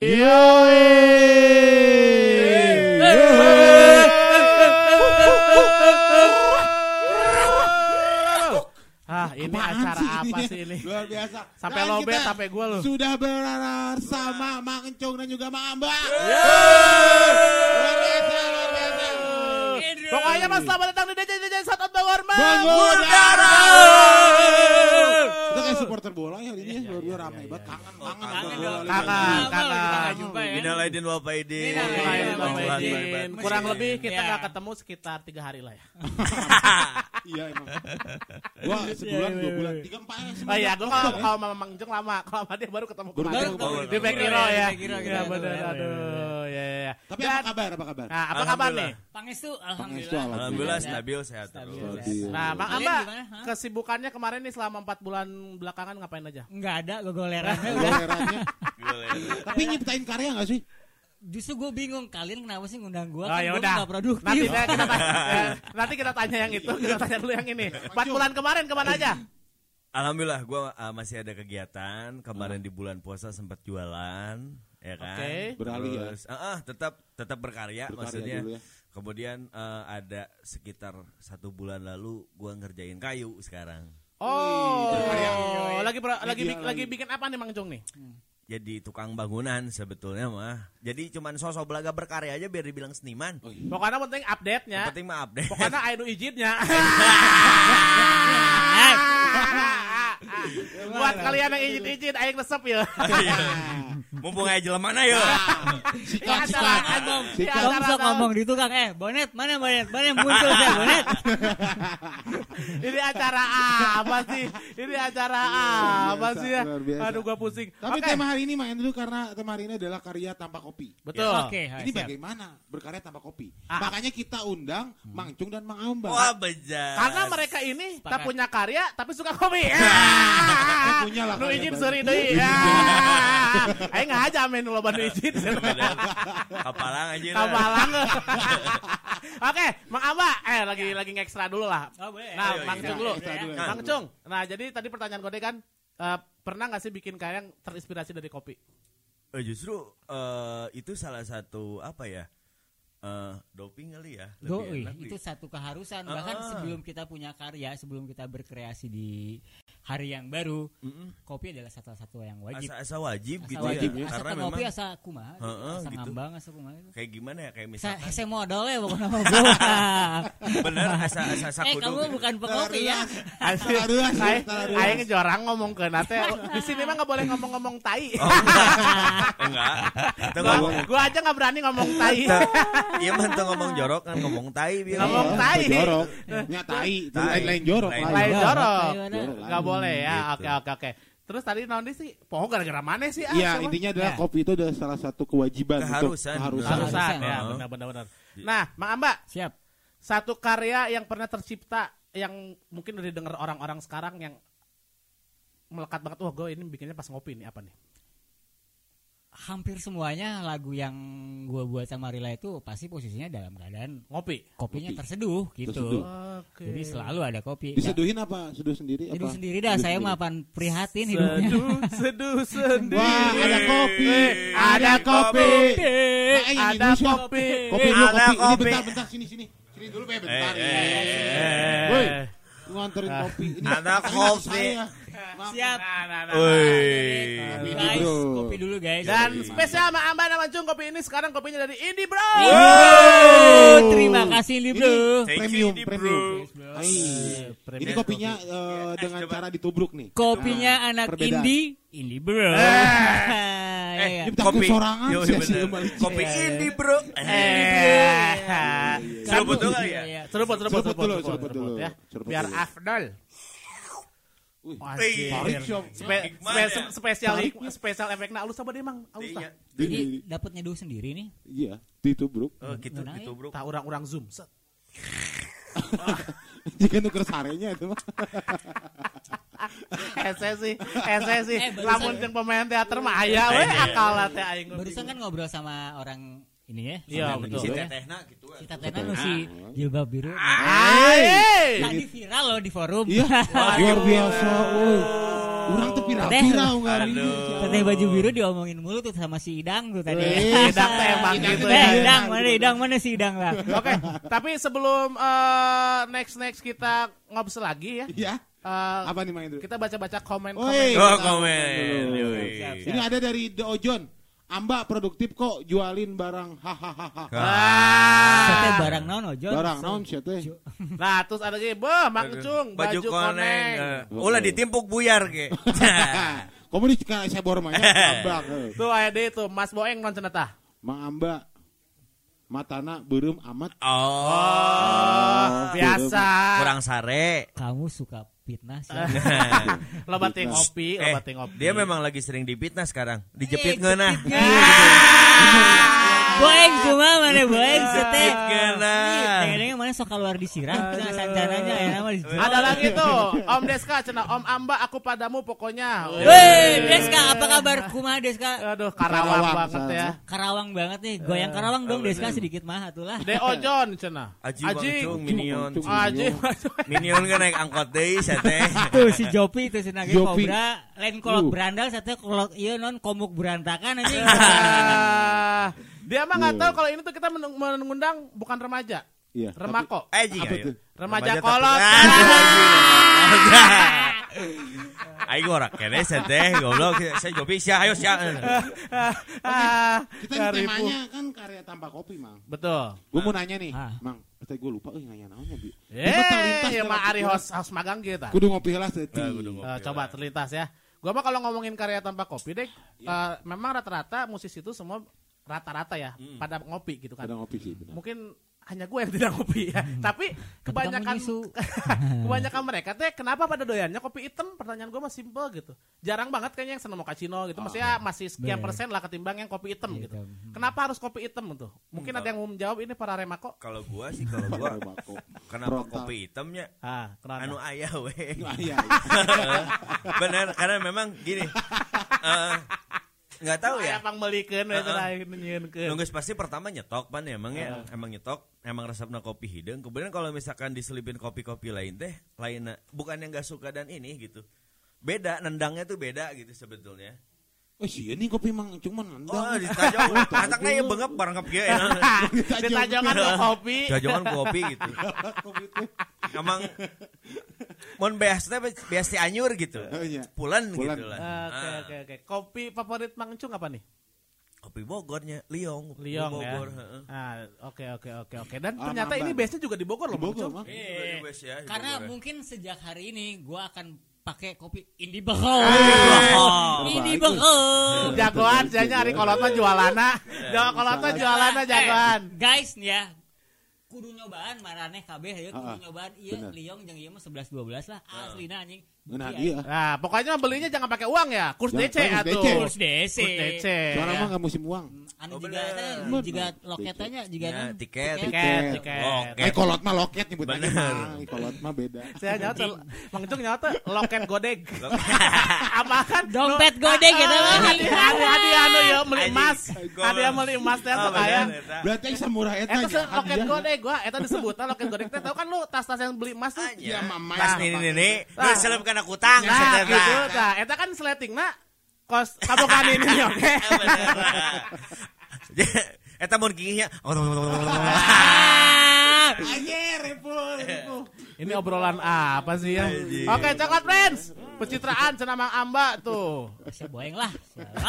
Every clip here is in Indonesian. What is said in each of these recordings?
Ah, ini Apaan acara sih apa sih ini? Luar biasa. Sampai Dan lobet kita sampai gua loh. Sudah bersama Mang Encung dan juga Mang Amba. Luar biasa, luar biasa. Pokoknya mas selamat datang di DJ DJ Bawar Bangun Darah. Kita kayak supporter bola ya ini ya. Biasa ramai banget. Kangen, kangen. kangen. Kangen. Minal aidin wal faidin. Faidin. Edin. Kurang lebih kita Iya. nggak ketemu sekitar tiga hari lah ya. Iya emang. Gua sebulan, dua bulan, tiga empat. Oh iya, gue kalau kalau sama Mang Jeng lama, kalau sama dia baru ketemu Baru kemarin. ketemu. di Back Hero Iya, ya. Iya benar, aduh, ya ya. Tapi apa kabar? Apa kabar? Nah, apa kabar nih? Pangestu, alhamdulillah. Alhamdulillah stabil sehat Stabil, terus. sehat. Nah, Mang Amba, kesibukannya kemarin nih selama 4 bulan belakangan ngapain aja? Enggak ada gogolerannya udah. Golerannya. Tapi nyiptain karya gak sih? Justru gue bingung kalian kenapa sih ngundang gue Oh, kan ya gue udah. gak produktif. Nanti kita tanya, ya, nanti kita tanya yang itu, kita tanya dulu yang ini. 4 bulan kemarin ke mana aja? Alhamdulillah gue masih ada kegiatan. Kemarin di bulan puasa sempat jualan, ya kan? Oke. Beralih ya. Terus, ah, ah, tetap tetap berkarya, Berkarya maksudnya. ya. Kemudian eh, ada sekitar satu bulan lalu gue ngerjain kayu sekarang. Oh, berkarya. lagi ber- lagi bik- lagi. lagi bikin apa nih Mang Jong nih? Jadi tukang bangunan sebetulnya mah. Jadi cuman sosok belaga berkarya aja biar dibilang seniman. Oh, iya. Pokoknya penting update-nya. Yang penting mah update. Pokoknya anu izinnya. Buat kalian yang izin-izin, aing resep ya. Iya. Mumpung aja jelema mana ya. Sikat. Kamu acara- sok ngomong di tukang, eh bonet mana bonet, mana yang muncul saya bonet. Ini acara apa sih? Ini acara apa biasa, sih ya? Aduh gua pusing. Tapi Oke. tema hari ini main dulu karena tema hari ini adalah karya tanpa kopi. Betul. Oke, hai, Ini bagaimana berkarya tanpa kopi? Ah. Makanya kita undang Mang Cung dan Mang Amba. Wah bejat. Karena mereka ini tak punya karya tapi suka kopi. Eh, punya lah Nu izin seri deui. Aing ngaja main nu loba nu izin. Kapalang aja lah. Kabalang. Oke, Mang Amba, eh lagi lagi ngekstra dulu lah. Oh. Nah, Mang iya. Cung dulu. Nah. Mang Cung. Nah, jadi tadi pertanyaan kode kan eh, pernah nggak sih bikin karya yang terinspirasi dari kopi? Eh, justru eh, itu salah satu apa ya? Eh, doping kali ya. Lebih Doi, enak itu satu keharusan. Ah. Bahkan sebelum kita punya karya, sebelum kita berkreasi di hari yang baru, Mm-mm. kopi adalah satu-satu yang wajib. Asa-asa wajib Asa gitu wajib ya. ya. Asa Karena memang ngopi asa kumaha, Heeh, asa gitu. ngambang asa kumaha itu. kayak gimana ya kayak Sa misalkan hese modal ya pokoknya mah bro. bener asa asa asa Eh kudu kamu bukan pekopi ya. Asli, Salah dua sih, Aing salah dua. aing jorang ngomong ke nate. Di sini mah nggak boleh ngomong-ngomong tai. Oh, enggak Gua, aja nggak berani ngomong tai. iya mah tuh ngomong jorok kan ngomong tai biar Ngomong tai. Jorok. Nya tai. Lain lain jorok. Lain. Jorok. Nggak boleh ya. Gitu. Oke oke oke. Terus tadi nanti sih, poho gara-gara mana sih? Ah, Iya, intinya adalah Ya. kopi itu adalah salah satu kewajiban untuk Keharusan. keharusan. Harusan Harusan. ya, Heeh. benar benar benar. Nah, Mang Amba, Siap. satu karya yang pernah tercipta yang mungkin udah didengar orang-orang sekarang yang melekat banget. Wah, gue ini bikinnya pas ngopi nih apa nih? Hampir semuanya lagu yang gua buat sama Rila itu pasti posisinya dalam keadaan Ngopi. kopinya Kopi. terseduh gitu. Terseduh. Oke. Jadi selalu ada kopi. Diseduhin apa? Seduh sendiri apa? Seduh sendiri dah, Seduh saya sendiri. mah pan prihatin hidupnya. Seduh, seduh sendiri. Wah, ada kopi. Eh, ada kopi. Nah, eh, Ada kopi. Kopi dulu, Ada kopi. Ini kopi. bentar, bentar. Sini, sini. Sini dulu, Be. Bentar. Eh, eh, Eh. Woi, lu nganterin kopi. Ini Ada kopi. Siap. Nah, nah, nah. Woi. Kopi Guys, kopi dulu guys. Dan spesial sama Amba nama Cung kopi ini sekarang kopinya dari Indie Bro. Oh, terima kasih nih bro. Thank you, Premium, Indi, premium. Premium Ini kopinya eh, dengan coba. cara ditubruk nih. Kopinya anak perbedaan. indie, indie bro. Eh, Ya, Ini takut sorangan Yo, sih, bener. sih, kembali. kopi ini bro Eh. Seruput ya? Iya, Seruput, seruput, Seruput seruput, dulu, seruput, seruput dulu. ya. Seruput Biar. Spe- Spe- ya? spesial Tariknya. spesial efeknya alus apa dia mang? Alus Iya. tah. Di- Jadi di- dapat nyeduh sendiri nih. Iya, ditubruk. Oh gitu gitu bro Tah orang-orang zoom. Set. Jika nuker sarenya itu mah. Ese sih, ese sih. Eh, Lamun jeung pemain teater mah aya we Iya. akal teh aing. Barusan kan ngobrol sama orang ini ya. Iya, betul. si Indo ya. tetehna gitu. Kita tena nu si jilbab biru. Ai. Tadi viral loh di forum. Iya, luar biasa. Woi. Orang tuh enggak Aduh. Teteh baju biru diomongin mulu tuh sama si Idang tuh tadi. Idang teh emang gitu ya. Idang mana Idang mana si Idang lah. Oke, tapi sebelum eh, next next kita ngobrol lagi ya. Iya. eh, Apa nih Mang Indro? kita baca-baca komen Woi. komen. Oh, komen. Ini ada dari The Ojon. Amba produktif kok jualin barang hahaha. Ah. Teteh barang naon ojon. Barang naon sih teh? Nah, terus ada lagi, "Beh, Mang Cung, baju, koneng. koneng." eh. Ulah ditimpuk buyar ke. Kamu di kana saya bor mah ya. Ambak. eh. Tuh aya deui tuh Mas Boeng non cenah tah. Mang Amba matana beureum amat. oh. Oh, biasa. Kurang sare. Kamu suka fitnah sih. Loba teh ngopi, Eh, loba teh ngopi. dia memang lagi sering dipitnah sekarang. Dijepit ngeunah. Boeng cuma mana boeng ngeunah. Dengar mana sok keluar disiram cenah sanjananya ya nama di. Ada lagi tuh, Om Deska cenah, Om Amba aku padamu pokoknya. Weh, Deska apa kabar kumaha Deska? Aduh, karawang Karawang, banget ya. Karawang banget nih, goyang Karawang dong Deska sedikit mah atulah. Deo John cenah. Aji Bangcung Minion. Aji. Minion kan naik angkot deui sia teh. Tuh si Jopi itu si Nage Jopi. Cobra, lain kolot Uh. berandal satu kolot iya non komuk berantakan anjing. Dia mah nggak Iya. tahu kalau ini tuh kita mengundang bukan remaja, Iya. remako. Eh jing Apa ayo. tuh? Remaja tapi- kolot. Ah, Aing ora kene sia teh goblok saya jopi sia ayo sia. Ah, Kita ini temanya kan karya tanpa kopi, Mang. Betul. Gue mau nanya nih, Ah. Mang. Tadi gue lupa, eh nanya naonnya, Bi. Eh, ya mah Ari host host magang kita. Kudu ngopi lah ngopi. Eh, coba terlintas ya. Gua mah kalau ngomongin karya tanpa kopi deh, eh, memang rata-rata musisi itu semua rata-rata ya pada ngopi gitu kan. Ada ngopi sih. benar. Mungkin hanya gue yang tidak ngopi ya. Tapi kebanyakan kebanyakan mereka teh kenapa pada doyannya kopi hitam? Pertanyaan gue mah simple gitu. Jarang banget kayaknya yang seneng mochaccino gitu. Maksudnya masih sekian persen lah ketimbang yang kopi hitam gitu. Hitam. Kenapa harus kopi hitam tuh? Mungkin ada yang mau menjawab ini para remako. Kalau gua sih kalau Bako. kenapa Frontal. kopi hitamnya Ah, kenapa? anu ayah we. Ah, iya, iya. Bener karena memang gini. eh, nggak tahu ya. Pang we teh nyieunkeun. Nunggu pasti pertama nyetok pan ya emang ya? Emang nyetok emang resepnya kopi hidung. Kemudian kalau misalkan diselipin kopi-kopi lain teh lain bukan yang nggak suka dan ini gitu. Beda nendangnya tuh beda gitu sebetulnya Oh sih, ini kopi Mang cuman oh nendang. ditajong anaknya ya bengep barangkap ya Ditajongan ke kopi. tajongan kopi gitu Kopi teh. emang mon beasnya beas ti anyur gitu Oh, iya. pulan, gitu lah Oke Ah, oke oke. Kopi favorit Mang Cung apa nih? kopi Bogornya Liong kopi Liong Bogor ya. heeh. Ah, oke oke oke oke. Dan Ah, ternyata ini base-nya juga di Bogor loh, Di Bogor, Mang Cung. Di West ya, di Karena Bogor ya. mungkin sejak hari ini gua akan pakai kopi Indi Bekal. Indi Bagus. Bekal. Jagoan, saya nyari kolot mah jualana. Jago kolot mah jualana jagoan. Eh, guys nih ya. Kudu nyobaan maraneh kabeh ya kudu Ah, ah. nyobaan ieu Bener. Liong jeung ieu mah 11 12 lah aslina anjing. Nah, Bukti, iya. Nah, pokoknya belinya jangan pakai uang ya. Kurs DC pakai kurs atuh. DC. Kurs DC. Kurs DC. Sekarang ya. mah nggak musim uang. Anu Oh, juga teh juga loketnya juga Ya, kan tiket. Tiket, tiket. Oke. Eh kolot mah loket nyebut lagi Bener. Mang. Eh, Kolot mah beda. Saya nyata, Mang Cung nyata loket godeg. Apa kan? Dompet godeg gitu mah. Hadiah anu ya beli emas. Hadiah beli emas teh Oh, sok aya. bener, eta. Berarti yang samurah eta se- loket godeg gua, eta disebutna loket godeg teh. Tahu kan lu tas-tas yang beli emas tuh? Iya, mama. Pas nih nih nih, Nah. Kana kutang Nah, gitu. Nah, eta kan sletingna kos kabokan ini oke. Eta mun gigihnya. Anjir. Ini obrolan apa sih ya? Oke, coklat friends. Pencitraan cenah Mang Amba tuh. Si boeng lah.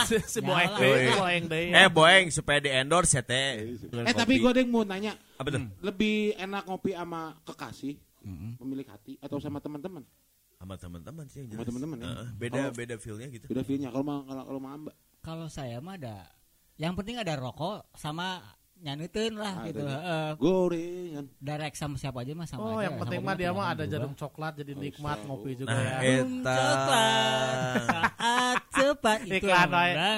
Si, si Boeng Boeng. Boeng deui. Eh boeng supaya di endorse ya teh. Eh tapi gue ada yang mau nanya, apa tuh? lebih enak ngopi sama kekasih, pemilik hati atau sama teman-teman? Sama teman-teman sih yang Sama jelas. teman-teman ya. Heeh, beda Kalau- beda feel-nya gitu. Beda feelnya kalau mau kalau kalau mau amba. Kalau saya mah ada yang penting ada rokok sama nyanuteun lah Ah, gitu. itu. Heeh. Gorengan. direct sama siapa aja mah sama Oh, aja. yang Sama penting mah dia mah ada jarum coklat jadi nikmat Bisa. ngopi juga Nah, ya. eta. Coklat saat cepat itu.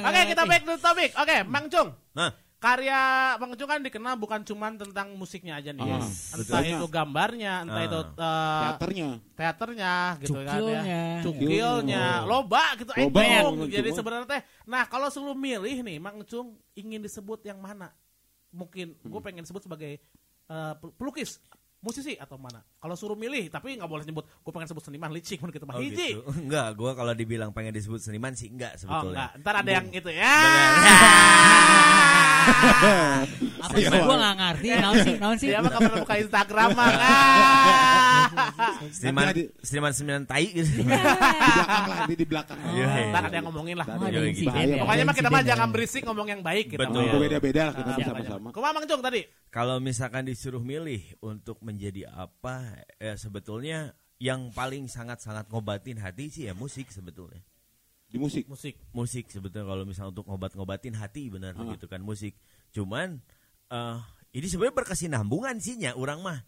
Oke, kita back to topic. Oke, Mang Cung. Nah, Karya Cung kan dikenal bukan cuman tentang musiknya aja nih. ya. Ah, Entah betulnya. itu gambarnya, entah Ah. itu uh, Teaternya. teaternya gitu kan Cukilnya. ya. Cukilnya, Oh. loba gitu eh, Loba, Jadi cuma. sebenarnya teh nah kalau selalu milih nih Mang Cung ingin disebut yang mana? Mungkin gue pengen sebut sebagai pel- pelukis musisi atau mana? Kalau suruh milih, tapi nggak boleh nyebut. Gue pengen sebut seniman, licik, mun gitu mah. Oh, Hiji. gitu. Enggak, gua kalau dibilang pengen disebut seniman sih enggak Oh sebetulnya. enggak, ntar ada yang itu ya. Apa sih gua nggak ngerti. Naon sih? Naon sih? Dia mah kapan buka Instagram mah. Ah. Seniman Nanti seniman seniman tai gitu. di belakang lah di, di belakang Iya, iya. Ntar ada yang ngomongin lah. Oh, Iya, ya, Pokoknya mah kita mah insiden jangan ya. berisik ngomong yang baik gitu. Betul. Itu beda-beda lah kita sama-sama. Mang Jung tadi? Kalau misalkan disuruh milih untuk menjadi apa, ya sebetulnya yang paling sangat-sangat ngobatin hati sih ya musik sebetulnya. Di musik. Musik. Musik sebetulnya kalau misalnya untuk ngobat-ngobatin hati benar Ah. gitu kan musik. Cuman eh ini sebenarnya berkesinambungan sihnya orang mah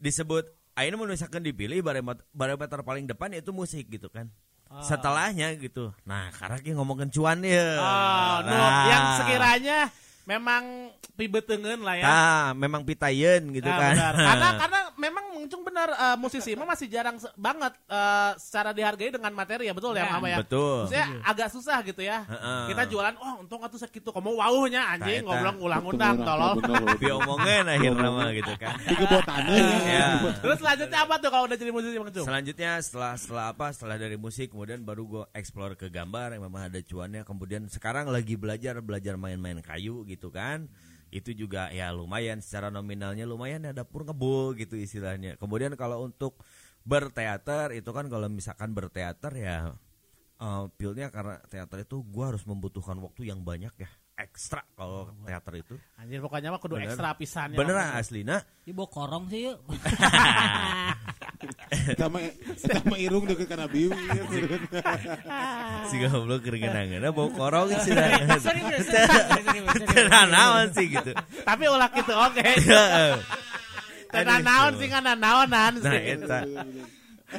disebut akhirnya mau misalkan dipilih barometer, paling depan yaitu musik gitu kan. Ah. Setelahnya gitu. Nah, karena kita ngomongin cuan ya. Oh, Nah. yang sekiranya memang pibetengen lah ya. Nah, memang pitayen gitu Nah, kan. benar. Karena karena memang Mungcung benar eh, musisi mah masih jarang se- banget eh, secara dihargai dengan materi ya betul ya, Ya, Mama ya. Betul. Maksudnya agak susah gitu ya. Heeh. Kita jualan, oh untung atuh segitu kamu wauhnya anjing Nah, ngobrol ulang-ulang tolol. Diomongin akhirnya mah gitu kan. Di kebotannya Ya. Terus selanjutnya apa tuh kalau udah jadi musisi Cung? Selanjutnya setelah setelah apa? Setelah dari musik kemudian baru gue explore ke gambar yang memang ada cuannya. Kemudian sekarang lagi belajar belajar main-main kayu gitu kan. Itu juga ya lumayan secara nominalnya lumayan ya dapur ngebul gitu istilahnya. Kemudian kalau untuk berteater itu kan kalau misalkan berteater ya eh feel-nya karena teater itu gua harus membutuhkan waktu yang banyak ya ekstra kalau teater itu. Anjir pokoknya mah kudu Bener. ekstra pisan ya. Beneran aslina. Ibu bawa korong sih yuk. Sama sama irung deket karena biu. Si goblok keringenan bau korong sih naon sih gitu. Tapi ulah gitu oke. Tenan naon sih kan naonan Nah, sih.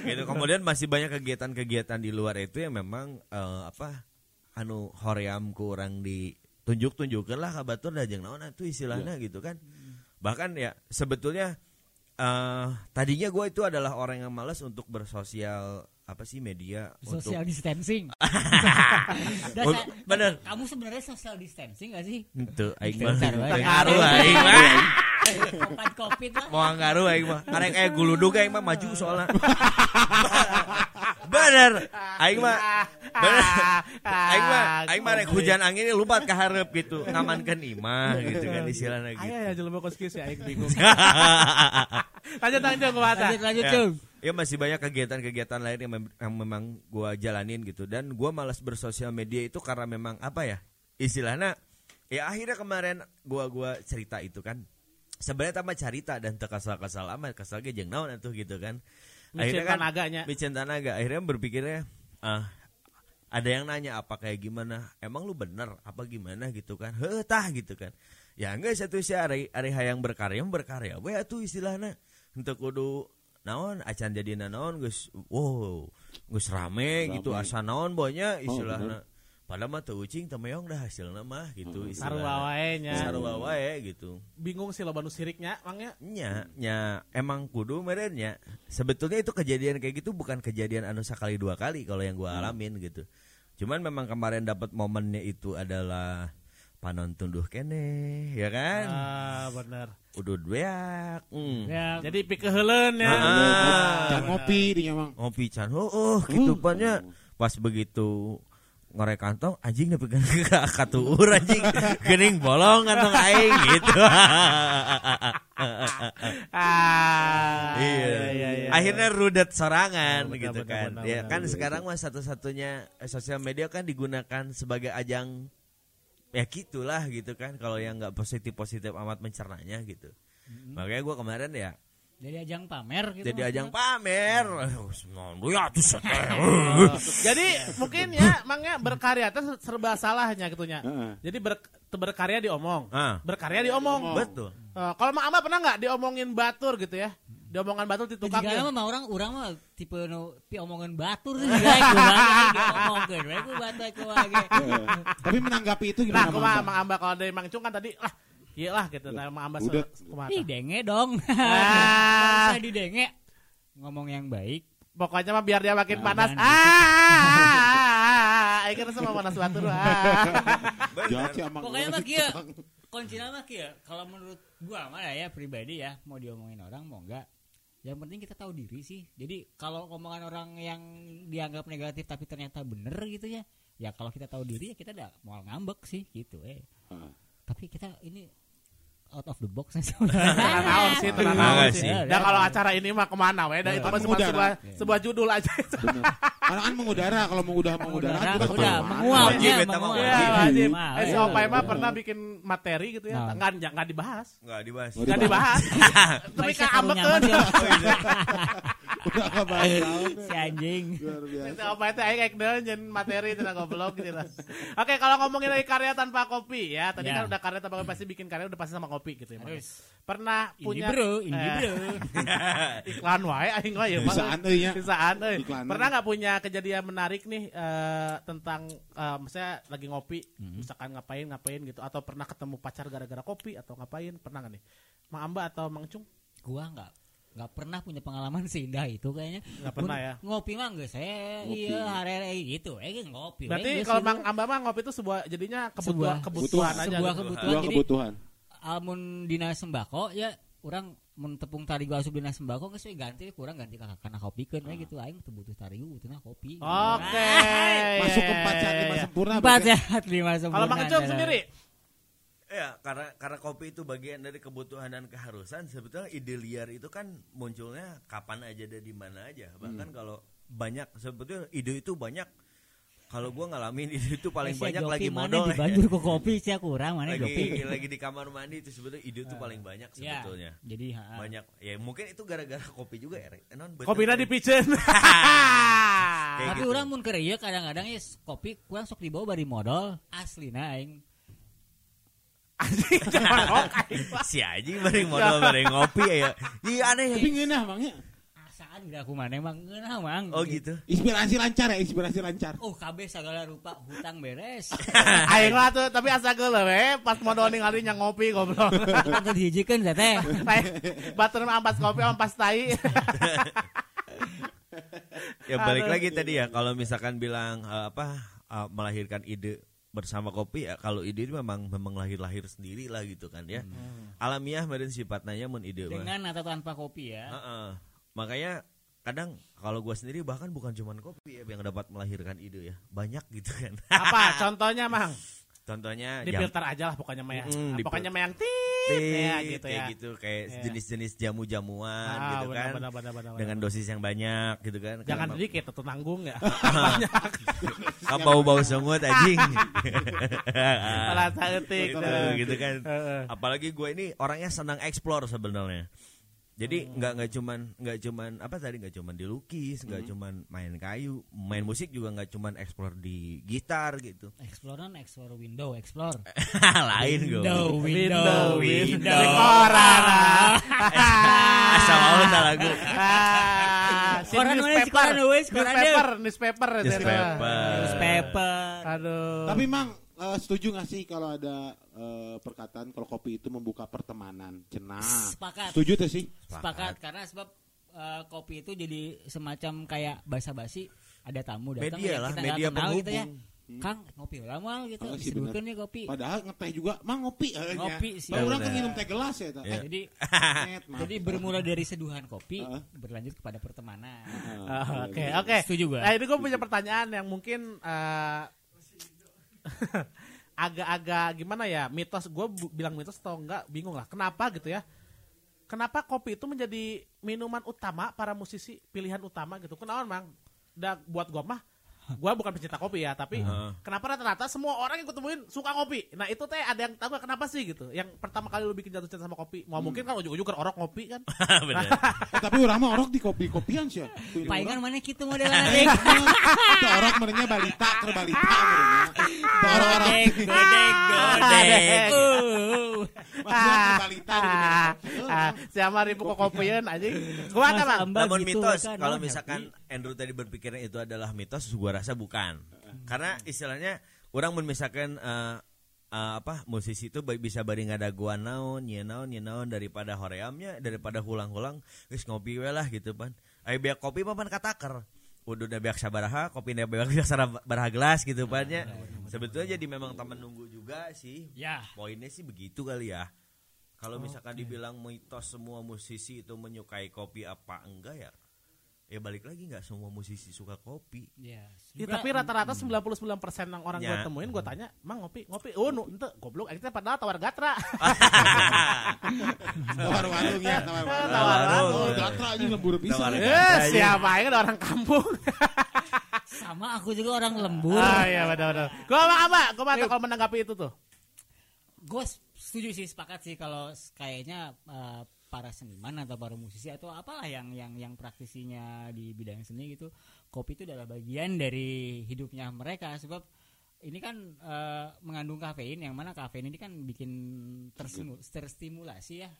gitu. Kemudian masih banyak kegiatan-kegiatan di luar itu yang memang eh, apa anu hoream kurang ditunjuk-tunjukkan lah kabatur jeung naon itu istilahnya gitu kan. Bahkan ya sebetulnya eh tadinya gue itu adalah orang yang malas untuk bersosial apa sih media Social untuk distancing. Bener Kamu sebenarnya social distancing gak sih? itu aing mah Bentar, wae. ngaruh aing mah covid mau ngaruh aing mah arek kayak guludug aing mah maju soalnya bener aing mah bener aing mah aing mah hujan angin ini lupa ke hareup gitu ngamankan imah gitu kan istilahnya gitu Aya ya jelema koskis ya aing bingung. Lanjut lanjut kumaha? Lanjut lanjut Ya. Cung. Ya masih banyak kegiatan-kegiatan lain yang, mem- yang memang gua jalanin gitu dan gua malas bersosial media itu karena memang apa ya istilahnya ya akhirnya kemarin gua gua cerita itu kan sebenarnya tambah cerita dan terkasal-kasal amat kasal ge jeung naon atuh gitu kan Micin kan tanaganya. micin tanaga. Akhirnya berpikirnya ah ada yang nanya apa kayak gimana? Emang lu bener? Apa gimana? gitu kan. Heuh tah gitu kan. Ya enggak satu sih ari ari hayang berkarya berkarya we atuh istilahnya. Untuk kudu naon acan jadi naon geus wow geus rame, Rame. gitu asa naon bonya Oh, istilahnya padahal mah teu ucing teu meong dah hasilna mah gitu Sarua istilahnya wae nya. sarua wae gitu Bingung sih lo banu siriknya, Mangnya. nya nya emang kudu merennya sebetulnya itu kejadian kayak gitu bukan kejadian anu sekali dua kali kalau yang gua alamin gitu cuman memang kemarin dapat momennya itu adalah panon tunduh kene ya kan Ah, bener. udah beak hmm. Ya, Jadi pikeheuleuan ya. Ah. Can ngopi di nyamang. ngopi can oh, oh gitu banyak pas begitu ngorek kantong anjing nepi ka katuur anjing gening bolong kantong aing gitu Ah. iya. iya, iya. Akhirnya rudet sorangan benar, gitu kan. benar, ya kan sekarang mah satu-satunya eh, sosial media kan digunakan sebagai ajang ya gitulah gitu kan kalau yang nggak positif-positif amat mencernanya gitu. Makanya gua kemarin ya jadi ajang pamer gitu. jadi ajang pamer. Ya tuh seteh. Oh, Jadi mungkin ya Mangnya berkarya itu serba salahnya gitunya. Heeh. Jadi ber- berkarya diomong. Berkarya diomong. Betul. Eh, kalau Mang Amba pernah nggak diomongin batur gitu ya? Diomongan batur di tukang Jika ya? mah orang orang mah tipe no pi omongan batur sih guys, ngomongkeun we ku batur ku. Tapi menanggapi itu Nah, gimana? kumaha Bang? Mang Amba kalau dari Mang Cung kan tadi lah iya lah gitu. Nah, Mang Amba se- Udah. Ih denge dong. Ah. Saya didenge. Ngomong yang baik. Pokoknya mah biar dia makin Nah, panas. jangan Ah, aing kan sama panas batur. Ah. Pokoknya mah kieu. Kuncinya mah kieu. Kalau menurut gua mah ya pribadi ya, mau diomongin orang mau enggak yang penting kita tahu diri sih jadi kalau omongan orang yang dianggap negatif tapi ternyata bener gitu ya ya kalau kita tahu diri ya kita udah mau ngambek sih gitu eh Ah. tapi kita ini out of the box Tenang naon sih, tenang Tenang naon sih. sih. Dan kalau acara ini mah ke mana we? Dan itu mah cuma Mengudara. sebuah, sebuah judul aja. Kan mengudara, kalau mengudara mengudara Mengudara, kita udah menguap Wajib, ya. Iya. Mah, Eh, iya. Opai mah pernah bikin materi gitu ya, Nah. nggak nggak dibahas. Enggak dibahas. Nggak Nggak dibahas. Tapi kan saya ya. Udah kebahas naon, si anjing Luar biasa. Si Opai itu aing kayak deun jeung materi itu goblok gitu lah. Oke, kalau ngomongin dari karya tanpa kopi ya, tadi Ya. kan udah karya tanpa kopi pasti bikin karya udah pasti sama kopi gitu ya. Mas. Pernah ini punya bro ini Eh, bro iklan wae aing mah ya Bang. Bisaan euy nya. Bisaan euy. Pernah nggak punya kejadian menarik nih eh, tentang eh, misalnya lagi ngopi, Hmm. misalkan ngapain ngapain gitu atau pernah ketemu pacar gara-gara kopi atau ngapain? Pernah nggak nih? Mang Amba atau Mang Cung? gua nggak nggak pernah punya pengalaman seindah itu kayaknya Nggak pernah ya. ngopi mah nggak saya Ngopi. iya hari-hari gitu eh ngopi Berarti we, geus kalau gitu. Mang Amba mah ngopi itu sebuah jadinya kebutuhan Sebuah- kebutuhan aja. sebuah gitu. kebutuan. Dua Jadi- kebutuhan. almun dina sembako ya orang mun tepung tarigu asup dina sembako geus we ganti kurang ganti ka kana kopikeun we gitu aing teu butuh tarigu butuhna kopi Oke. Masuk ke iya, empat iya, sehat iya, lima iya. sempurna. empat sehat lima sempurna Kalau Mang sendiri? Ya, karena karena kopi itu bagian dari kebutuhan dan keharusan. Sebetulnya ide liar itu kan munculnya kapan aja dan di mana aja. Bahkan kalau banyak sebetulnya ide itu banyak. Kalau gua ngalamin ide itu paling Eh, si banyak lagi mana modal. ya. dibanjur ke kopi sih kurang mana lagi lagi di kamar mandi itu sebetulnya ide itu paling banyak ya sebetulnya. jadi ha, Banyak. Ya mungkin itu gara-gara kopi juga ya. Rek. Non. Kopinya dipiceun. Kayak tapi gitu. orang mun ieu kadang-kadang ya kopi kurang sok dibawa bari modal aslina aing Anjing si Aji bareng modal bareng ngopi ya. Iya aneh. Tapi ngeunah Mang ya. asaan gak aku mana emang ngeunah mang Oh gitu. Inspirasi lancar ya, inspirasi lancar. oh kabeh segala rupa hutang beres Aing lah tuh, tapi asa geuleuh we pas modal ningali nya ngopi goblok. Kita dihijikeun teh teh Batur ampas kopi ampas tai. Ya balik lagi tadi ya kalau misalkan bilang eh, apa eh, melahirkan ide bersama kopi ya kalau ide itu memang memang lahir-lahir sendiri lah gitu kan ya. Alamiah meureun sifatnya mun ide dengan atau tanpa kopi ya Heeh. Makanya kadang kalau gua sendiri bahkan bukan cuman kopi ya yang dapat melahirkan ide ya. Banyak gitu kan. Apa contohnya, Mang? Contohnya Di filter aja lah pokoknya mah ya. Mm, pokoknya mah yang tit ya gitu kayak ya. gitu kayak Iya. jenis-jenis jamu-jamuan Ah, gitu benar, kan. benar, benar, benar, Dengan benar. dosis yang banyak gitu kan. Jangan Karena- dikit atau nanggung ya. Kan bau-bau sungut anjing. Malah saeutik. gitu, gitu kan. Apalagi gue ini orangnya senang explore sebenarnya. Jadi nggak nggak cuman nggak cuman apa tadi nggak cuman dilukis, nggak cuman main kayu, main musik juga nggak cuman explore di gitar gitu. explore non explore window explore Lain gue. window Window, window window. window Koran. Asal mau. Ah, si Koran mana sih, newspaper. koran wes, koran Newspaper, newspaper. Newspaper. newspaper Aduh. Tapi Mang eh, setuju gak sih kalau ada eh, perkataan kalau kopi itu membuka pertemanan? Cenah. sepakat Setuju tuh sih? sepakat karena sebab eh, kopi itu jadi semacam kayak basa-basi ada tamu datang Media ya lah, kita nggak media kenal gitu ya penghubung. Kang ngopi lah mal gitu Oh, sih, disebutkan nih kopi Padahal ngeteh juga, Mang ngopi. eh, nya. Ngopi sih. Bah, orang Bener. kan minum teh gelas ya. Iya. Eh, jadi net, jadi bermula dari seduhan kopi Heeh. berlanjut kepada pertemanan Ah, Ah, Oke, iya. oke. Setuju gua. Nah, ini gue punya pertanyaan yang mungkin eh, agak-agak gimana ya mitos gue bilang mitos atau enggak bingung lah. Kenapa gitu ya? Kenapa kopi itu menjadi minuman utama para musisi pilihan utama gitu? Kenapa mang? Udah buat gue mah gue bukan pencinta kopi ya tapi Heeh. kenapa rata-rata semua orang yang gue temuin suka kopi nah itu teh ada yang tahu kenapa sih gitu yang pertama kali lu bikin jatuh cinta sama kopi mau mungkin kan ujung-ujung kan orok ngopi kan Bener. Eh, tapi orang mah orok di kopi-kopian sih. palingan mana gitu modelan Eh, Itu orok merenya balita, ke balita merenya. Orang-orang. godek godek godek Uh. Maksudnya ke balita gitu. ah, ah, siapa ribu kopian anjing gua bang Amba Namun gitu mitos kan, kalau misalkan Andrew tadi berpikirnya itu adalah mitos, gua rasa bukan. Karena istilahnya orang mun misalkan eh, eh, apa musisi itu bisa bari ngadaguan naon, nya naon, nya naon daripada horeamnya, daripada hulang-hulang geus ngopi we lah gitu pan. Aya biak kopi mah pan kataker. Uduna biak sabaraha, kopi biak sabaraha gelas gitu pan nya. Sebetulnya jadi memang teman nunggu juga sih. ya Poinnya sih begitu kali ya. Kalau misalkan dibilang mitos semua musisi itu menyukai kopi apa enggak ya? Ya balik lagi nggak semua musisi suka kopi. Ya, Ya, tapi rata-rata 99% yang orang gue Ya. temuin gue tanya, "Mang ngopi, ngopi." Oh, nu ente goblok akhirnya padahal tawar gatra. Tawar warung ya, tawar warung. Tawar warung. Gatra aja lembur pisan. Tawar. Eh, ya. siapa yang ada orang kampung. sama aku juga orang lembur. Ah iya benar-benar. Gue mah apa? Gue mah kalau menanggapi itu tuh. gue setuju sih sepakat sih kalau kayaknya eh, para seniman atau para musisi atau apalah yang yang yang praktisinya di bidang seni gitu kopi itu adalah bagian dari hidupnya mereka. Sebab ini kan eh, mengandung kafein yang mana kafein ini kan bikin terstimulasi ya.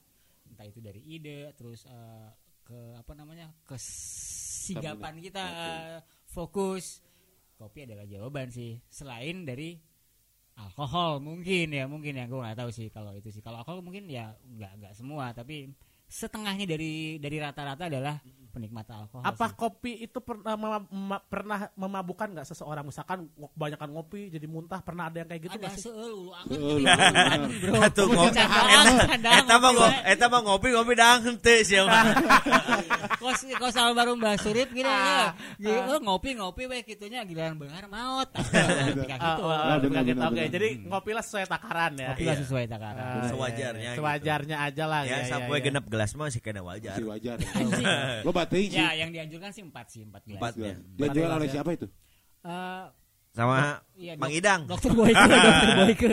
Entah itu dari ide terus eh, ke apa namanya kesigapan kita eh, fokus. Kopi adalah jawaban sih. Selain dari alkohol mungkin ya mungkin ya. Gue nggak tahu sih kalau itu sih. Kalau alkohol mungkin ya nggak nggak semua. Tapi setengahnya dari dari rata-rata adalah penikmat alkohol Apa sih. kopi itu pernah mema- mema- pernah memabukkan nggak seseorang? Misalkan kebanyakan ngopi jadi muntah, pernah ada yang kayak gitu nggak sih? seul bener. bro Atuh ngopi. Eta mah ngopi, eta mah ngopi ngopi dang henteu sih kos kos almarhum Mbah Surip gitu Ah, ya. Gitu, oh, ngopi ngopi we kitunya giliran Ah, gitu. Ah, benar, benar, Oke, jadi ngopilah sesuai takaran ya. Ngopi lah sesuai takaran. Ah, iya, Sewajarnya iya. gitu. Sewajarnya aja lah Ya ya. sampai genep gelas mah sih kena wajar. Si wajar. Lo batin sih. Ya, yang dianjurkan sih empat sih, empat gelas. Empat ya. Dia jual oleh siapa itu? Eh, Sama iya, Mang Idang. Dokter Boyke, Dokter Boyke.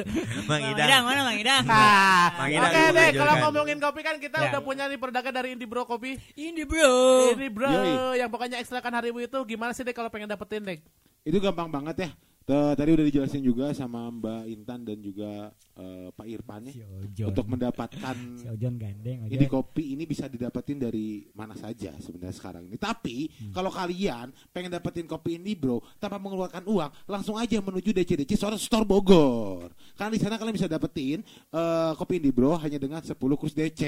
Mang Idang. Idang mana Mang Idang? Nah, Mang oke Idang deh, dianjurkan. kalau ngomongin kopi kan kita Ya. udah punya nih produk dari Indie Bro Kopi. Ini bro. Ini bro, Yoi. yang pokoknya ekstrakan harimu itu gimana sih deh kalau pengen dapetin deh? Itu gampang banget ya. T- Tadi udah dijelasin juga sama Mbak Intan dan juga eh, Pak Irfan ya. Si Ojon. Untuk mendapatkan si Ojon gandeng. Ojon. ini kopi ini bisa didapetin dari mana saja sebenarnya sekarang ini. Tapi kalau kalian pengen dapetin kopi ini bro, tanpa mengeluarkan uang, langsung aja menuju DCDC Store Store Bogor. Karena di sana kalian bisa dapetin eh, kopi ini bro hanya dengan 10 kurs DC.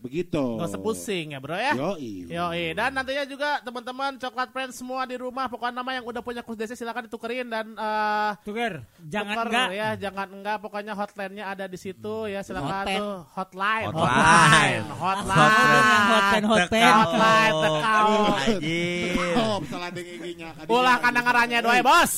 Begitu. Gak usah pusing ya bro ya. Yoi. Yoi, dan nantinya juga teman-teman coklat friends semua di rumah pokoknya nama yang udah punya kurs DC silakan ditukerin dan eh Tuker, jangan tuker enggak. ya, jangan enggak pokoknya hotline-nya ada di situ ya silakan Hotline. tuh hotline, Hotline. hotline, Hotline. Hotline, hotline. Hotline, tekau. Anjir. Oh, salah dengan giginya. Ulah kandangarannya doy bos.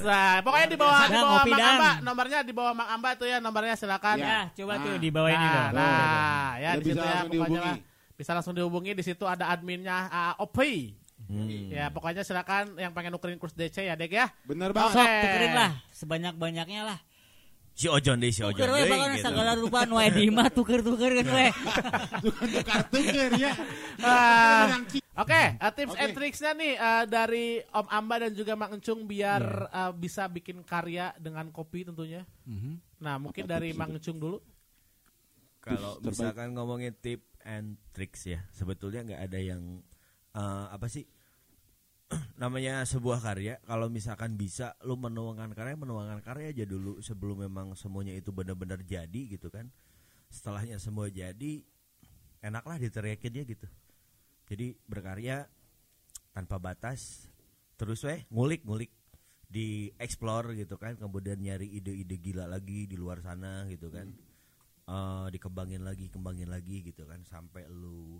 Nah, pokoknya di bawah di bawah Mang. Amba, nomornya di bawah Mang Amba tuh ya, nomornya silakan. Ya. Ya, coba tuh Nah. di bawah ini Nah, dong. nah, ya di situ ya pokoknya. Bisa langsung dihubungi di situ ada adminnya uh, Opay. Hmm. Ya, pokoknya silakan yang pengen nukerin kurs DC ya, Dek ya. Bener Sok banget. tukerin lah sebanyak-banyaknya lah. Si Ojon deh si Ojon. Tuker we bakal gitu. segala rupa nu di imah tuker-tuker kan we. Tukar tuker ya. Oke, uh, tips Oke. and tricksnya nih uh, dari Om Amba dan juga Mang Encung biar uh, bisa bikin karya dengan kopi tentunya. Nah, mungkin Apa dari Mang Encung dulu. Kalau misalkan ngomongin tip and tricks ya, sebetulnya nggak ada yang eh, apa sih namanya sebuah karya. Kalau misalkan bisa lu menuangkan karya, menuangkan karya aja dulu sebelum memang semuanya itu benar-benar jadi gitu kan. Setelahnya semua jadi, enaklah diteriakin dia gitu. Jadi berkarya tanpa batas, terus weh ngulik-ngulik di explore gitu kan, kemudian nyari ide-ide gila lagi di luar sana gitu kan eh, dikembangin lagi kembangin lagi gitu kan sampai lu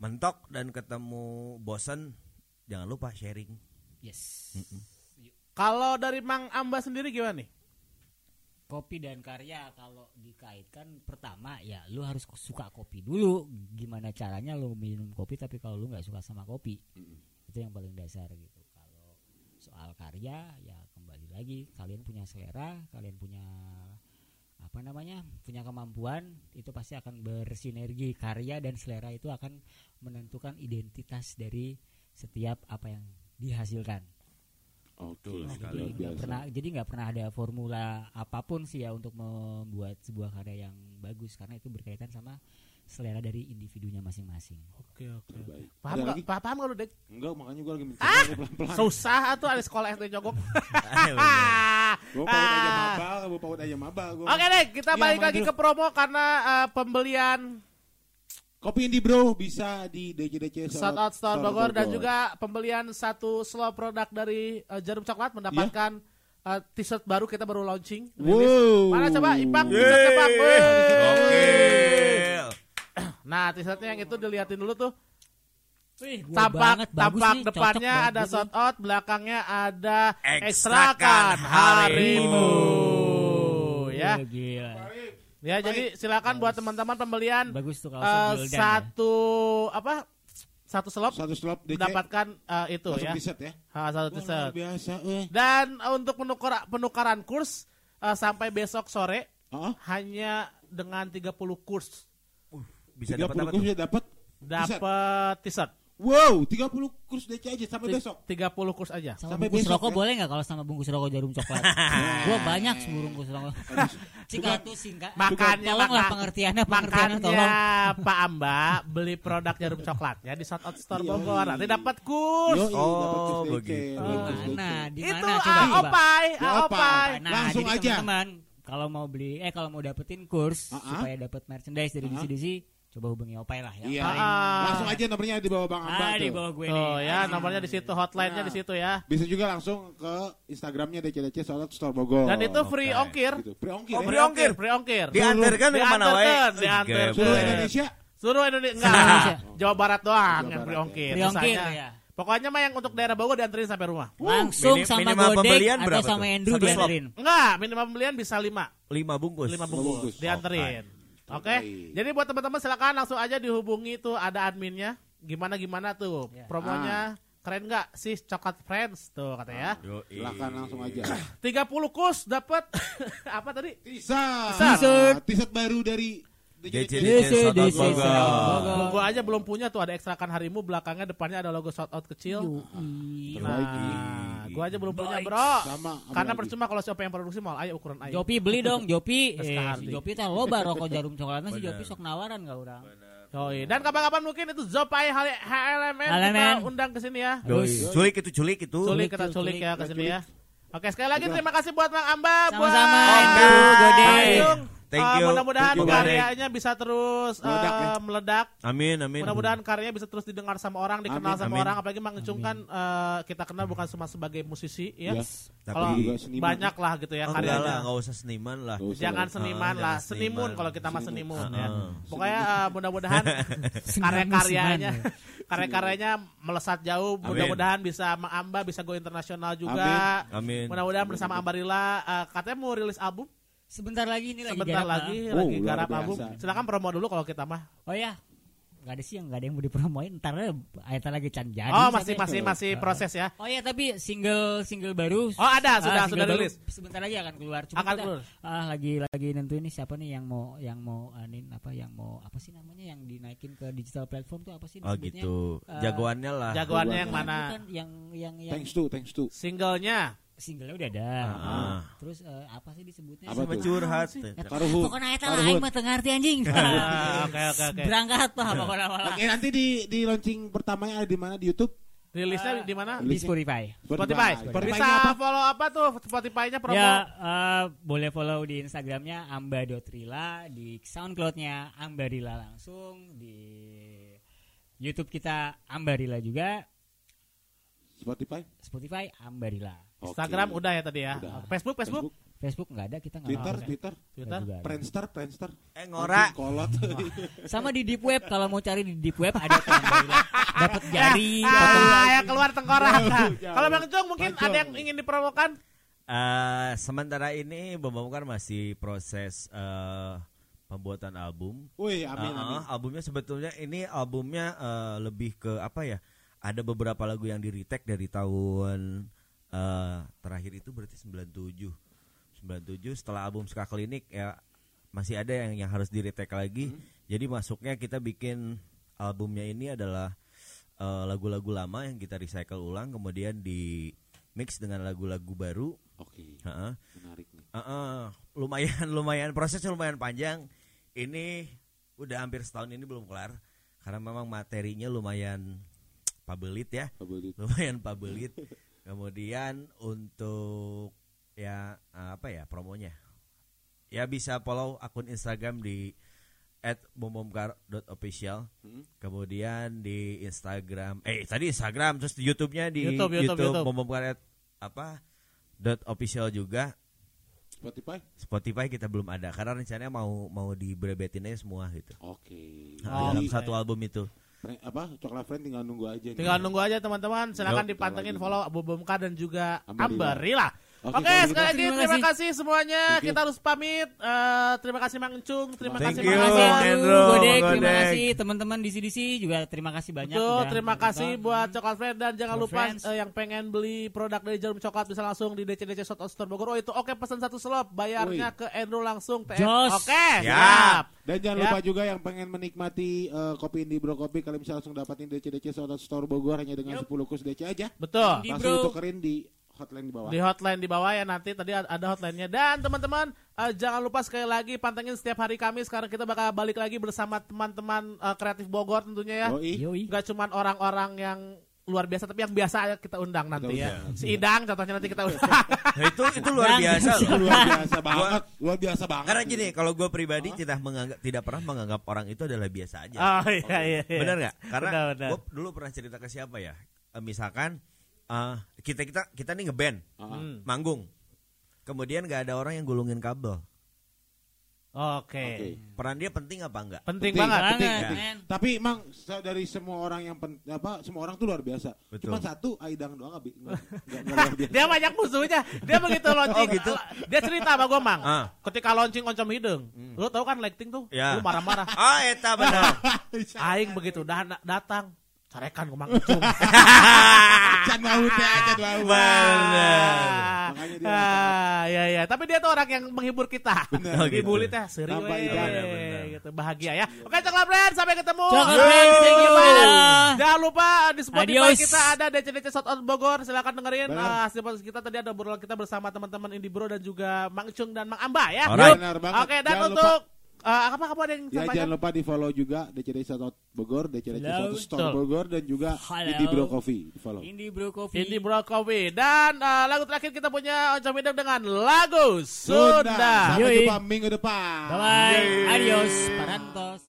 mentok dan ketemu bosen jangan lupa sharing Yes. Kalau dari Mang Amba sendiri gimana nih? Kopi dan karya kalau dikaitkan pertama ya lu harus suka kopi dulu. Gimana caranya lu minum kopi tapi kalau lu nggak suka sama kopi. Itu yang paling dasar gitu. Kalau soal karya ya kembali lagi kalian punya selera, kalian punya apa namanya? punya kemampuan itu pasti akan bersinergi. Karya dan selera itu akan menentukan identitas dari setiap apa yang dihasilkan. Oke, Betul sekali. Jadi nggak pernah jadi nggak pernah ada formula apa pun sih ya untuk membuat sebuah karya yang bagus karena itu berkaitan sama selera dari individunya masing-masing. Oke, oke. Paham nggak? Paham, paham nggak lu, Dek? Enggak, makanya gue lagi mencoba pelan-pelan. Susah atau ada sekolah SD jogok. Gue paut aja mabal, gue paut aja mabal. Oke deh, kita Iya, balik Mang lagi ke promo karena uh, pembelian Kopi Indie Bro bisa di DCDC Shout out Store Bogor dan juga pembelian satu slow produk dari uh, Jarum Coklat mendapatkan eh, t-shirt baru kita baru launching. Wow. Mana coba Ipang. Gokil. Nah, t-shirtnya yang itu diliatin dulu tuh. Wih, Tampak banget, bagus tampak nih, depannya cocok ada shout out, belakangnya ada Ekstrakan ekstrakan harimu. nih. Ya. Gila. Ya, jadi silakan buat teman-teman pembelian Bagus tuh kalau eh, Gildan ya. satu apa? Satu slop Satu slot DC. mendapatkan eh, itu ya. ya. Ha, satu luar biasa, eh. Dan uh, untuk penukar, penukaran kurs uh, sampai besok sore Oh, hanya dengan 30 kurs Bisa 30 dapat apa kurs tuh? bisa dapat. t-shirt. dapat t-shirt. Wow, 30 kurs DC aja sampai besok. 30 kurs aja. Sama Sampai bungkus besok, rokok ya? boleh nggak kalau sama bungkus rokok jarum coklat? gua banyak sebungkus rokok. Cika tuh singkat. Makanya tolonglah maka- pengertiannya, pengertiannya Makanya tolong. Pak Amba beli produk jarum coklatnya di Shout Out Store Bogor. Nanti dapat kurs. Yoi, Oh, kurs DC. begitu. Dapat Di kurs DC. mana? Di Itu mana coba. Aopai, Aopai. Aopai. Nah, Langsung jadi aja. teman-teman kalau mau beli eh kalau mau dapetin kurs Ah-ah. supaya dapat merchandise dari Ah-ah. DC coba hubungi Opai lah ya. Iya. Ah. Langsung aja nomornya di bawah Bang Amba Ah, di bawah gue Tuh nih. ya, nomornya di situ, hotline-nya di situ ya. Bisa juga langsung ke Instagramnya DCDC Solat Store Bogor. Dan itu free oke. ongkir. gitu. Free ongkir. Oh, free ongkir. free ongkir. Diantarkan ke mana wae? Diantarkan, diantarkan. Seluruh Indonesia. Seluruh Indonesia enggak. Indonesia. Jawa Barat doang Jawa yang free ya. ongkir. Free ongkir ya. Pokoknya mah yang untuk daerah Bogor dianterin sampai rumah. Langsung Minim- sama Godek pembelian atau sama? Andrew dianterin. Enggak, minimal pembelian bisa 5. 5 bungkus. 5 bungkus. bungkus dianterin. Oke. Baik. Jadi buat teman-teman silakan langsung aja dihubungi tuh ada adminnya. Gimana gimana tuh Ya. promonya keren nggak sih coklat friends tuh katanya. Yoi. Silakan langsung aja. 30 kurs dapat apa tadi? T-shirt. T-shirt. T-shirt baru dari DC DC, DC, aja belum punya tuh ada ekstrakan harimu belakangnya depannya ada logo shout out kecil. Nah, gua aja belum punya, Bro. Sama, Karena lagi? percuma kalau siapa yang produksi mal ayo ukuran ayo. Jopi beli dong, Jopi. Eh, si Jopi teh loba rokok jarum coklatnya si. Jopi sok nawaran gak orang. Yoi. Dan kapan-kapan mungkin itu Zopai HLMN kita undang ke sini ya. Culik itu culik itu. Culik kita culik, ya ke sini ya. Oke sekali lagi terima kasih buat Bang Amba Sama-sama, buat Andrew, Gode. Tanjung. Thank you. mudah-mudahan Thank you, karyanya bisa terus Meledak, eh, ya. meledak. Amin amin. Mudah-mudahan karyanya bisa terus didengar sama orang, dikenal Amin, sama amin. orang. Apalagi Mang Encung kan eh, kita kenal bukan cuma sebagai musisi ya. Yes. Kalau banyak lah gitu ya Oh, enggak lah, karyanya. enggak usah seniman lah. Usah. Jangan Ah, seniman jangan lah, seniman. senimun kalau kita mah Senimun. senimun ya. Ah. Pokoknya eh, mudah-mudahan karya-karyanya karya-karyanya melesat jauh. Mudah-mudahan bisa mengamba, bisa go internasional juga. Amin. Mudah-mudahan bersama Ambarila eh, katanya mau rilis album Sebentar lagi ini lagi sebentar garap, lagi Oh, lagi luar garap album. Silakan promo dulu kalau kita mah. ah. Oh ya. Gak ada sih yang gak ada yang mau dipromoin ntar ayatnya lagi can jadi oh, masih masih masih proses ya. Oh ya tapi single single baru Oh, ada, sudah- single sudah baru rilis. sebentar lagi akan keluar cuma Akan kita, keluar. ah, lagi lagi nentuin nih siapa nih yang mau yang mau anin apa yang mau apa sih namanya yang dinaikin ke digital platform tuh apa sih Oh disebutnya? gitu. Eh, Jagoannya lah. Jagoannya yang mana? bukan, yang yang yang Thanks to, thanks to. Singlenya. Singlenya udah ada Ah. terus eh, apa sih disebutnya Apa Sama curhat. Karuhun. pokoknya eta lah aing mah teu ngarti anjing Ah, Oke oke oke. berangkat tuh pokoknya malah Oke, nanti di di launching pertamanya ada di mana di YouTube? Rilisnya di mana? di Spotify Spotify. Spotify-nya Bisa apa? follow apa tuh Spotify-nya promo? Ya, eh, boleh follow di Instagramnya amba.rila, di SoundCloud-nya ambarila langsung, di YouTube kita ambarila juga, Spotify. Spotify ambarila. Instagram udah ya tadi ya. Udah. Facebook Facebook Facebook nggak ada kita nggak Twitter, mau. Twitter, Twitter. Ada. Friendster, Friendster. Eh ngora. Kolot. Sama di deep web kalau mau cari di deep web ada Ambarila. Dapat jari, Ah, dapat ya keluar tengkorak. Jauh. Kalau Bang Jong mungkin Bang ada yang ingin dipromokan? Eh, sementara ini Bom kan masih proses eh, pembuatan album. Wih, amin, Ah, amin. albumnya sebetulnya ini albumnya eh, lebih ke apa ya? Ada beberapa lagu yang di retake dari tahun eh, terakhir itu berarti 97. 97 setelah album Ska Klinik ya masih ada yang yang harus di retake lagi. Jadi masuknya kita bikin albumnya ini adalah eh, lagu-lagu lama yang kita recycle ulang kemudian di mix dengan lagu-lagu baru. Oke, Heeh. menarik nih. Heeh, lumayan lumayan prosesnya lumayan panjang. Ini udah hampir setahun ini belum kelar karena memang materinya lumayan pabelit ya, Pabelit. lumayan pabelit. Kemudian untuk ya apa ya promonya, ya bisa follow akun Instagram di @bomomkar.official. Hmm. Kemudian di Instagram, eh tadi Instagram terus di YouTube-nya di YouTube, YouTube, YouTube. Bomomkar apa dot official juga Spotify. Spotify kita belum ada karena rencananya mau mau dibrebetin aja semua gitu Oke. Oh, dalam satu album itu apa? Coklat Friend tinggal nunggu aja nih. Tinggal nunggu aja teman-teman. Silakan dipantengin follow Abu Bumka dan juga Amberila. Oke, Oke, kalau gitu, sekali lagi terima terima kasih. semuanya. Kita harus pamit. Eh, terima kasih Mang Encung, terima Thank kasih you. Mang kasih Hendro, Godek, terima Godek. kasih teman-teman di CDC juga terima kasih banyak. Betul, udah terima nonton. kasih buat Coklat Friend dan jangan Coklat lupa eh, yang pengen beli produk dari Jarum Coklat bisa langsung di DCDC Shot on Store Bogor. Oh itu oke pesan satu slop, bayarnya ke Andrew langsung. Oke, Siap. siap. Dan jangan Ya. lupa juga yang pengen menikmati eh, kopi Indie Bro Kopi kalian bisa langsung dapatin DC-DC Soda Store Bogor hanya dengan 10 kus DC aja. Betul. Di- Langsung tukerin di hotline di bawah. Di hotline di bawah ya nanti tadi ada hotline-nya dan teman-teman eh, jangan lupa sekali lagi pantengin setiap hari Kamis sekarang kita bakal balik lagi bersama teman-teman eh, kreatif Bogor tentunya ya. Yoi. Yoi. Gak cuman orang-orang yang luar biasa tapi yang biasa aja kita undang nanti ya. undang. Si Idang contohnya nanti kita undang. Nah, itu itu luar biasa Itu loh luar biasa banget, luar biasa banget. karena gini kalau gue pribadi tidak menganggap tidak pernah menganggap orang itu adalah biasa aja oh iya iya. iya. Bener nggak? Karena Benar, benar. gue dulu pernah cerita ke siapa ya? Eh, misalkan eh, kita kita kita nih ngeband, Hmm. manggung, kemudian nggak ada orang yang gulungin kabel. Oke. Oke. Peran dia penting apa enggak? Penting, Penting, banget. banget. penting, Ya. penting. Men. Tapi emang dari semua orang yang pen, apa semua orang tuh luar biasa. Betul. Cuma satu Aidang doang nggak nggak- nggak luar biasa. Dia banyak musuhnya. Dia begitu launching. Oh, gitu? Dia cerita sama gue, Mang. Ah. Ketika launching oncom hidung. Lu tahu kan lighting tuh? Ya. Lu marah-marah. Ah, eta benar. Aing begitu dah datang. Carekan ke Mang Encung. Can mau teh, can. Benar. Dia Ah, ya ya. Tapi dia tuh orang yang menghibur kita. Benar. Dibully teh seri Tanpa we. Gitu bahagia ya. Oke, Coklat Friends, sampai ketemu. Coklat. Friends, thank you, Bella. Jangan lupa di Spotify Adios. kita ada DCDC Shot on Bogor. Silakan dengerin. Benar. Ah, hasil podcast kita tadi ada obrolan kita bersama teman-teman Indie Bro dan juga Mang Icung dan Mang Amba ya. Banget. Oke, dan Jangan untuk eh, apa kamu ada yang Ya sampaikan? jangan lupa di follow juga DCD Sotot Bogor, DCD. Sotot Store. Bogor dan juga Halo. Indie Bro Coffee di follow. Indie Bro Coffee. Indie Bro Coffee dan eh, lagu terakhir kita punya Oncom Hidup dengan lagu Sunda. Sampai Yoi. jumpa minggu depan. Bye bye. Adios. Parantos.